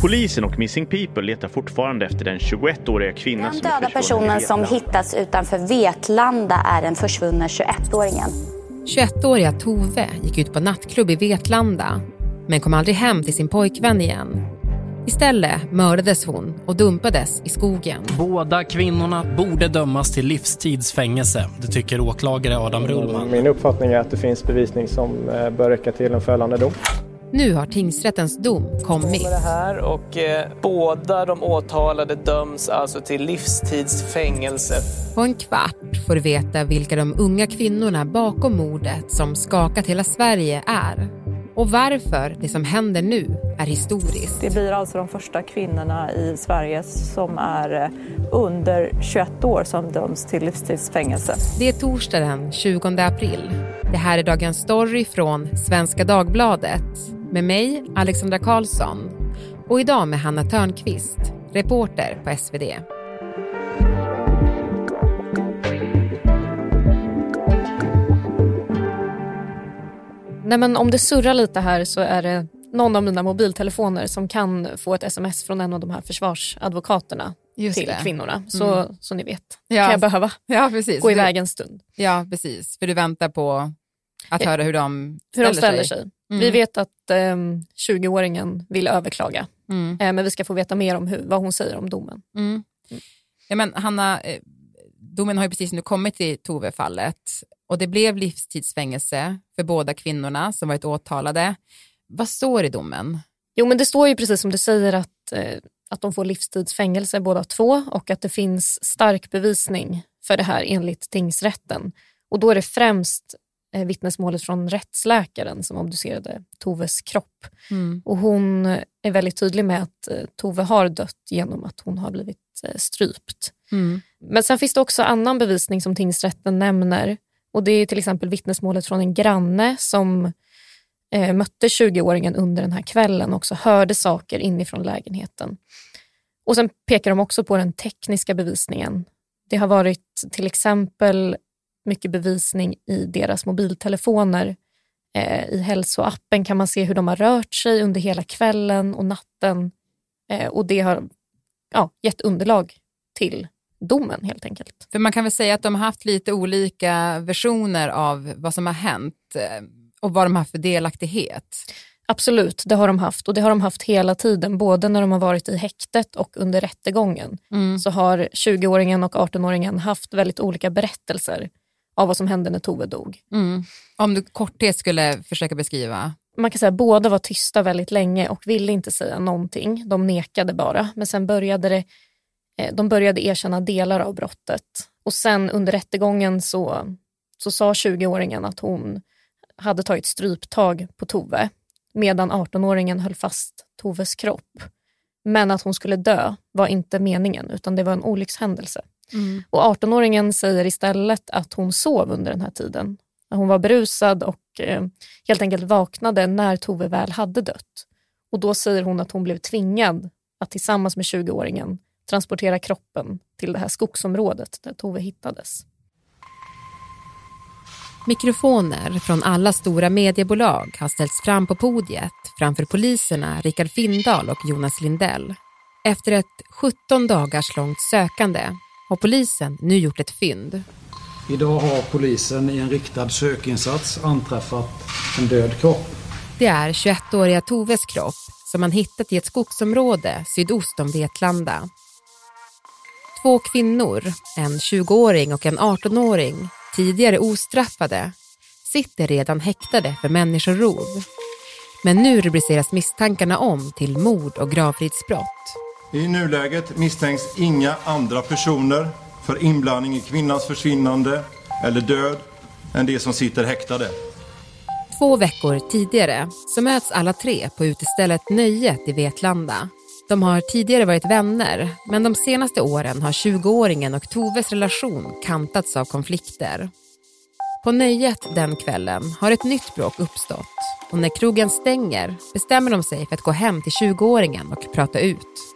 Polisen och Missing People letar fortfarande efter den 21-åriga kvinna Den som döda personen som hittats utanför Vetlanda är den försvunna 21-åringen. 21-åriga Tove gick ut på nattklubb i Vetlanda men kom aldrig hem till sin pojkvän igen. Istället mördades hon och dumpades i skogen. Båda kvinnorna borde dömas till livstidsfängelse. Det tycker åklagare Adam Rullman. Min uppfattning är att det finns bevisning som eh, bör räcka till en fällande dom. Nu har tingsrättens dom kommit. det här och eh, båda de åtalade döms alltså till livstidsfängelse. På en kvart får du veta vilka de unga kvinnorna bakom mordet som skakat hela Sverige är. Och varför det som händer nu är historiskt. Det blir alltså de första kvinnorna i Sverige som är eh, under 21 år som döms till livstidsfängelse. Det är torsdag den 20 april. Det här är Dagens Story från Svenska Dagbladet med mig, Alexandra Karlsson och idag med Hanna Törnqvist, reporter på SvD. Nej, men om det surrar lite här så är det någon av mina mobiltelefoner som kan få ett sms från en av de här försvarsadvokaterna Just till det. kvinnorna. Så, Mm. så ni vet, Ja. kan jag behöva Ja, precis. gå iväg en stund. Ja, precis. För du väntar på att Ja. höra hur de Hur de ställer sig. Mm. Vi vet att ehm, 20-åringen vill överklaga. Mm. Eh, men vi ska få veta mer om hur, vad hon säger om domen. Mm. Ja, men Hanna, eh, domen har ju precis nu kommit i Tove-fallet och det blev livstidsfängelse för båda kvinnorna som varit åtalade. Vad står i domen? Jo men det står ju precis som du säger att, eh, att de får livstidsfängelse båda två och att det finns stark bevisning för det här enligt tingsrätten. Och då är det främst eh, vittnesmålet från rättsläkaren som obducerade Toves kropp. Mm. Och hon är väldigt tydlig med att eh, Tove har dött genom att hon har blivit eh, strypt. Mm. Men sen finns det också annan bevisning som tingsrätten nämner. Och Det är till exempel vittnesmålet från en granne som eh, mötte 20-åringen under den här kvällen och också hörde saker inifrån lägenheten. Och Sen pekar de också på den tekniska bevisningen. Det har varit till exempel mycket bevisning i deras mobiltelefoner. Eh, I hälsoappen kan man se hur de har rört sig under hela kvällen och natten. Eh, och Det har ja, gett underlag till domen helt enkelt. För man kan väl säga att de har haft lite olika versioner av vad som har hänt eh, och vad de har för delaktighet. Absolut, det har de haft och det har de haft hela tiden. Både när de har varit i häktet och under rättegången Mm. så har 20-åringen och 18-åringen haft väldigt olika berättelser av vad som hände när Tove dog. Mm. Om du korthet skulle försöka beskriva. Man kan säga att båda var tysta väldigt länge och ville inte säga någonting. De nekade bara. Men sen började det, eh, de började erkänna delar av brottet. Och sen under rättegången så, så sa 20-åringen att hon hade tagit stryptag på Tove medan 18-åringen höll fast Toves kropp. Men att hon skulle dö var inte meningen utan det var en olyckshändelse. Och 18-åringen säger istället att hon sov under den här tiden. Hon var berusad och eh, helt enkelt vaknade när Tove väl hade dött. Och då säger hon att hon blev tvingad att tillsammans med 20-åringen transportera kroppen till det här skogsområdet där Tove hittades. Mikrofoner från alla stora mediebolag har ställts fram på podiet framför poliserna Rickard Findahl och Jonas Lindell. Efter ett 17 dagars långt sökande har polisen nu gjort ett fynd. Idag har polisen i en riktad sökinsats anträffat en död kropp. Det är 21-åriga Toves kropp som man hittat i ett skogsområde sydost om Vetlanda. Två kvinnor, en 20-åring och en 18-åring, tidigare ostraffade, sitter redan häktade för människorov. Men nu rubriceras misstankarna om till mord och gravfridsbrott. I nuläget misstänks inga andra personer för inblandning i kvinnans försvinnande eller död än de som sitter häktade. Två veckor tidigare så möts alla tre på utestället Nöjet i Vetlanda. De har tidigare varit vänner, men de senaste åren har 20-åringen och Toves relation kantats av konflikter. På Nöjet den kvällen har ett nytt bråk uppstått och när krogen stänger bestämmer de sig för att gå hem till 20-åringen och prata ut.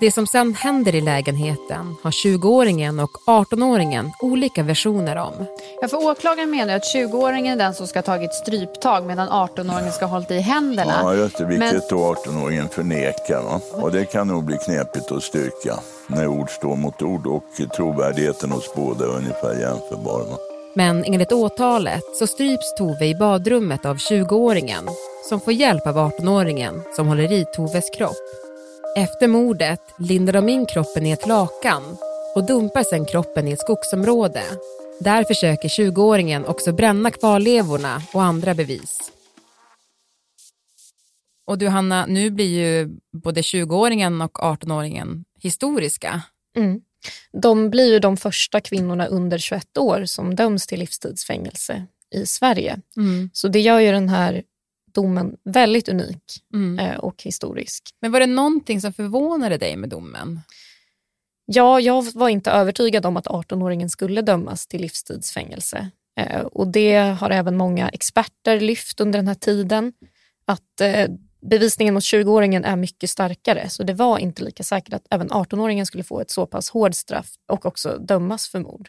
Det som sen händer i lägenheten har 20-åringen och 18-åringen olika versioner om. Ja, för åklagaren menar att 20-åringen är den som ska ha tagit stryptag medan 18-åringen ska ha hållit i händerna. Ja, just det, vilket Men- då 18-åringen förnekar. Va? Och det kan nog bli knepigt att styrka när ord står mot ord och trovärdigheten hos båda är ungefär jämförbar. Va? Men enligt åtalet så stryps Tove i badrummet av 20-åringen som får hjälp av 18-åringen som håller i Toves kropp. Efter mordet lindar de in kroppen i ett lakan och dumpar sen kroppen i ett skogsområde. Där försöker 20-åringen också bränna kvarlevorna och andra bevis. Och du Hanna, nu blir ju både 20-åringen och 18-åringen historiska. Mm. De blir ju de första kvinnorna under 21 år som döms till livstidsfängelse i Sverige. Mm. Så det gör ju den här domen väldigt unik Mm. eh, och historisk. Men var det någonting som förvånade dig med domen? Ja, jag var inte övertygad om att 18-åringen skulle dömas till livstidsfängelse. Eh, och det har även många experter lyft under den här tiden. Att eh, bevisningen mot 20-åringen är mycket starkare. Så det var inte lika säkert att även 18-åringen skulle få ett så pass hård straff och också dömas för mord.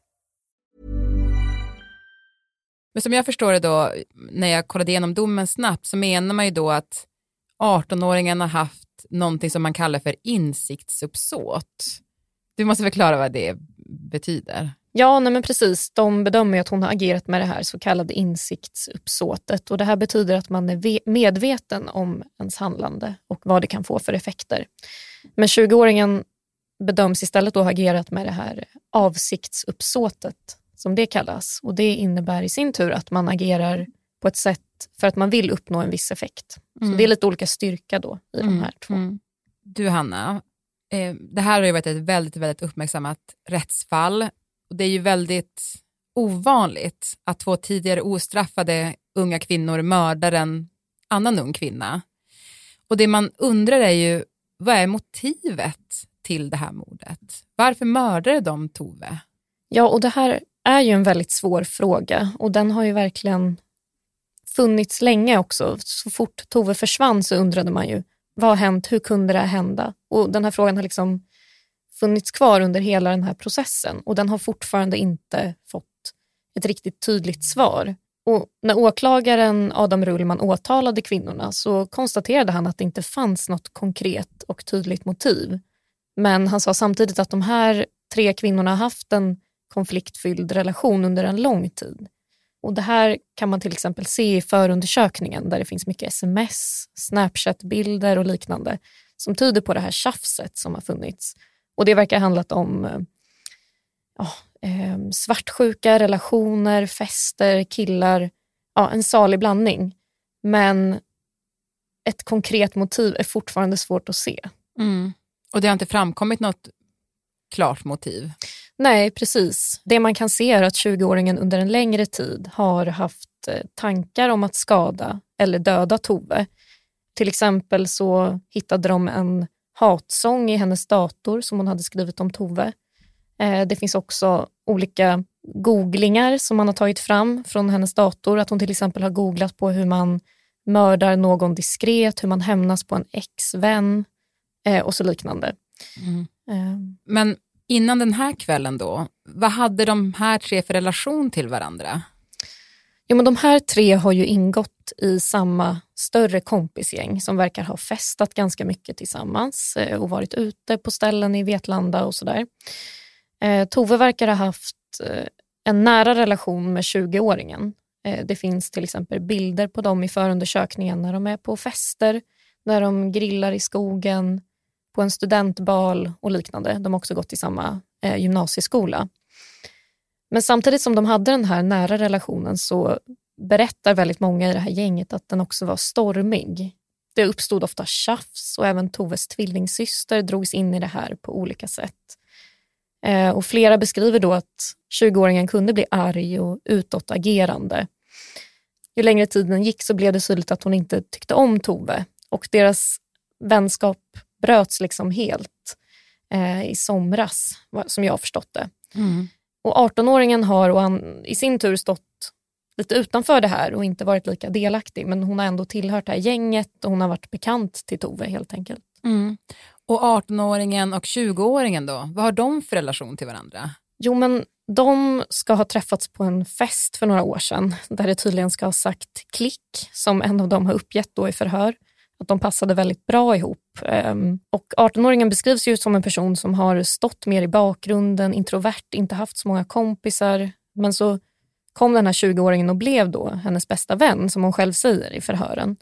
Men som jag förstår det då, när jag kollade igenom domen snabbt, så menar man ju då att 18-åringen har haft någonting som man kallar för insiktsuppsåt. Du måste förklara vad det betyder. Ja, nej men precis. De bedömer ju att hon har agerat med det här så kallade insiktsuppsåtet. Och det här betyder att man är medveten om ens handlande och vad det kan få för effekter. Men 20-åringen bedöms istället då ha agerat med det här avsiktsuppsåtet, som det kallas. Och det innebär i sin tur att man agerar på ett sätt för att man vill uppnå en viss effekt. Mm. Så det är lite olika styrka då i de här två. Du Hanna, eh, det här har ju varit ett väldigt, väldigt uppmärksammat rättsfall. Och det är ju väldigt ovanligt att två tidigare ostraffade unga kvinnor mördar en annan ung kvinna. Och det man undrar är ju, vad är motivet till det här mordet? Varför mördade de Tove? Ja, och det här är ju en väldigt svår fråga och den har ju verkligen funnits länge också. Så fort Tove försvann så undrade man ju, vad har hänt? Hur kunde det här hända? Och den här frågan har liksom funnits kvar under hela den här processen och den har fortfarande inte fått ett riktigt tydligt svar. Och när åklagaren Adam Rullman åtalade kvinnorna så konstaterade han att det inte fanns något konkret och tydligt motiv. Men han sa samtidigt att de här tre kvinnorna har haft en konfliktfylld relation under en lång tid. Och Det här kan man till exempel se i förundersökningen där det finns mycket sms, Snapchat-bilder och liknande som tyder på det här tjafset som har funnits. Och Det verkar ha handlat om eh, ja, eh, svartsjuka, relationer, fester, killar. Ja, en salig blandning. Men ett konkret motiv är fortfarande svårt att se. Mm. Och det har inte framkommit något klart motiv? Nej, precis. Det man kan se är att 20-åringen under en längre tid har haft eh, tankar om att skada eller döda Tove. Till exempel så hittade de en hatsång i hennes dator som hon hade skrivit om Tove. Eh, Det finns också olika googlingar som man har tagit fram från hennes dator. Att hon till exempel har googlat på hur man mördar någon diskret, hur man hämnas på en ex-vän eh, och så liknande. Mm. Eh, Men innan den här kvällen då, vad hade de här tre för relation till varandra? Jo, men de här tre har ju ingått i samma större kompisgäng som verkar ha festat ganska mycket tillsammans eh, och varit ute på ställen i Vetlanda och sådär. Eh, Tove verkar ha haft eh, en nära relation med 20-åringen. Eh, det finns till exempel bilder på dem i förundersökningen när de är på fester, när de grillar i skogen, på en studentbal och liknande. De har också gått i samma eh, gymnasieskola. Men samtidigt som de hade den här nära relationen så berättar väldigt många i det här gänget att den också var stormig. det uppstod ofta tjafs och även Toves tvillingsyster drogs in i det här på olika sätt. Eh, och flera beskriver då att 20-åringen kunde bli arg och utåtagerande. Ju längre tiden gick så blev det tydligt att hon inte tyckte om Tove och deras vänskap bröts liksom helt eh, i somras, som jag har förstått det. Mm. Och 18-åringen har och han, i sin tur stått lite utanför det här och inte varit lika delaktig men hon har ändå tillhört det här gänget och hon har varit bekant till Tove helt enkelt. Mm. Och 18-åringen och 20-åringen då, vad har de för relation till varandra? Jo men de ska ha träffats på en fest för några år sedan där det tydligen ska ha sagt klick som en av dem har uppgett då i förhör. Att de passade väldigt bra ihop. Ehm, och 18-åringen beskrivs ju som en person som har stått mer i bakgrunden, introvert, inte haft så många kompisar. Men så kom den här 20-åringen och blev då hennes bästa vän, som hon själv säger i förhören.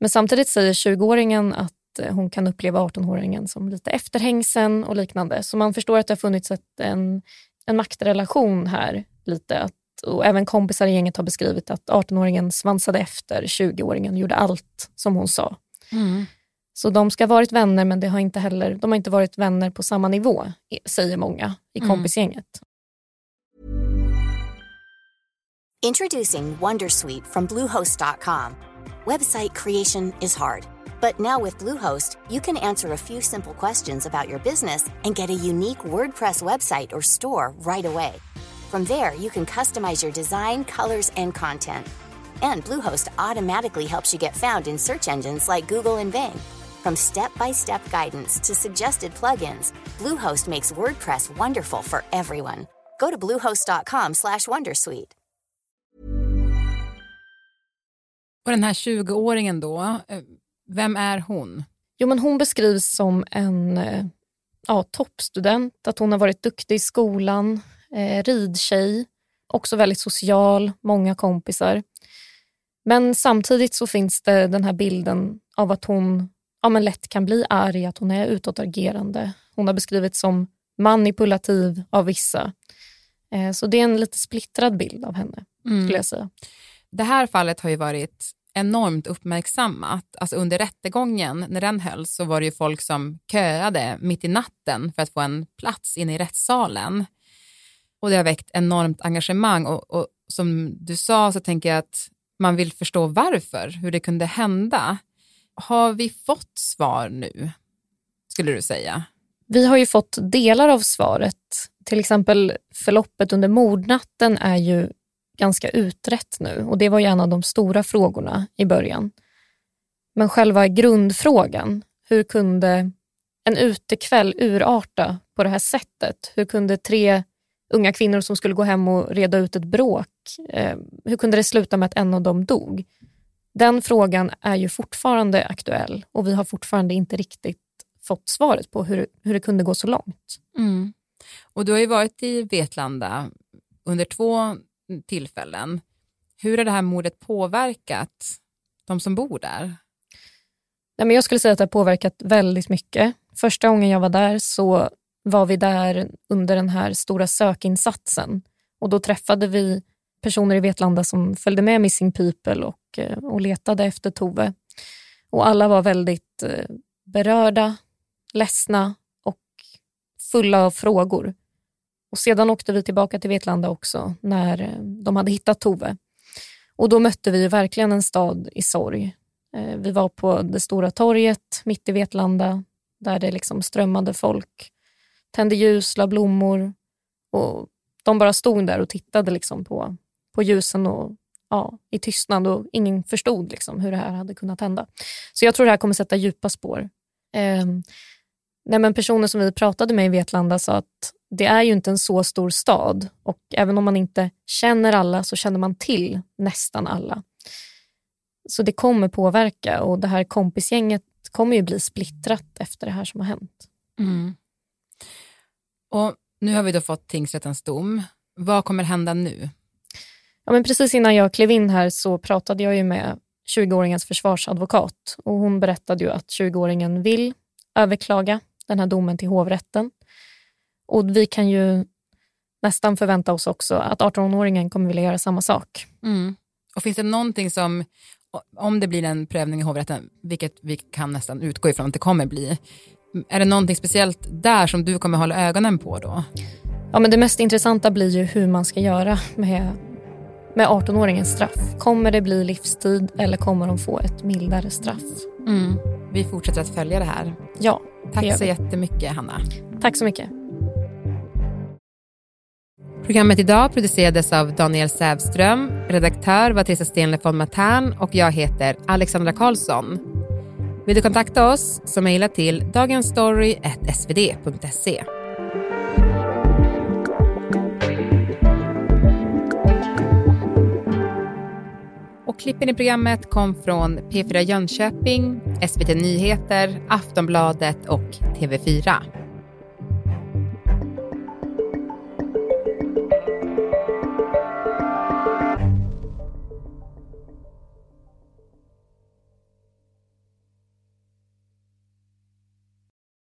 Men samtidigt säger 20-åringen att eh, hon kan uppleva 18-åringen som lite efterhängsen och liknande. Så man förstår att det har funnits ett, en, en maktrelation här lite. Att, och även kompisar i gänget har beskrivit att 18-åringen svansade efter 20-åringen, gjorde allt som hon sa. Mm. Så de ska ha varit vänner men det har inte heller, de har inte varit vänner på samma nivå, säger många i Mm. kompisgänget. Introducing Wondersuite from Bluehost.com. Website creation is hard, but now with Bluehost, you can answer a few simple questions about your business and get a unique WordPress website or store right away. From there, you can customize your design, colors, and content. And Bluehost automatically helps you get found in search engines like Google and Bing. From step-by-step guidance to suggested plugins, Bluehost makes WordPress wonderful for everyone. Go to bluehost.com/wondersuite. Och den här 20-åringen då, eh, vem är hon? Jo, men hon beskrivs som en eh, ja, toppstudent, att hon har varit duktig i skolan, eh, ridtjej, också väldigt social, många kompisar. Men samtidigt så finns det den här bilden av att hon ja, men lätt kan bli arg, att hon är utåtagerande. Hon har beskrivits som manipulativ av vissa. Eh, så det är en lite splittrad bild av henne, Mm. skulle jag säga. Det här fallet har ju varit enormt uppmärksammat. Alltså under rättegången, när den hölls, så var det ju folk som köade mitt i natten för att få en plats inne i rättssalen. Och det har väckt enormt engagemang och, och som du sa så tänker jag att man vill förstå varför, hur det kunde hända. Har vi fått svar nu, skulle du säga? Vi har ju fått delar av svaret. Till exempel förloppet under mordnatten är ju ganska utrett nu och det var ju en av de stora frågorna i början. Men själva grundfrågan, hur kunde en utekväll urarta på det här sättet? Hur kunde tre unga kvinnor som skulle gå hem och reda ut ett bråk, eh, hur kunde det sluta med att en av dem dog? Den frågan är ju fortfarande aktuell och vi har fortfarande inte riktigt fått svaret på hur, hur det kunde gå så långt. Mm. Och du har ju varit i Vetlanda under två tillfällen. Hur har det här mordet påverkat de som bor där? Nej, men jag skulle säga att det har påverkat väldigt mycket. Första gången jag var där så var vi där under den här stora sökinsatsen och då träffade vi personer i Vetlanda som följde med Missing People och, eh, och letade efter Tove. Och alla var väldigt eh, berörda, ledsna och fulla av frågor. Och sedan åkte vi tillbaka till Vetlanda också när eh, de hade hittat Tove. Och då mötte vi verkligen en stad i sorg. Vi var på det stora torget mitt i Vetlanda där det liksom strömmade folk. Tände ljus, la blommor och de bara stod där och tittade liksom på, på ljusen och ja, i tystnad och ingen förstod liksom hur det här hade kunnat hända. Så jag tror det här kommer sätta djupa spår. Eh, nej men personer som vi pratade med i Vetlanda sa att det är ju inte en så stor stad och även om man inte känner alla så känner man till nästan alla. Så det kommer påverka och det här kompisgänget kommer ju bli splittrat efter det här som har hänt. Mm. Och nu har vi då fått tingsrättens dom. Vad kommer hända nu? Ja, men precis innan jag klev in här så pratade jag ju med 20-åringens försvarsadvokat och hon berättade ju att 20-åringen vill överklaga den här domen till hovrätten. Och vi kan ju nästan förvänta oss också att 18-åringen kommer vilja göra samma sak. Mm. Och finns det någonting som om det blir en prövning i hovrätten, vilket vi kan nästan utgå ifrån att det kommer bli, är det någonting speciellt där som du kommer hålla ögonen på då? Ja, men det mest intressanta blir ju hur man ska göra med, med 18-åringens straff. Kommer det bli livstid eller kommer de få ett mildare straff? Mm. Vi fortsätter att följa det här. Ja, Tack så jättemycket, Hanna. Tack så mycket. Programmet idag producerades av Daniel Sävström, redaktör var Theresa Stenle von Matern och jag heter Alexandra Karlsson. Vill du kontakta oss så mejla till dagensstory.svd.se. Och klippen i programmet kom från P4 Jönköping, SVT Nyheter, Aftonbladet och TV4.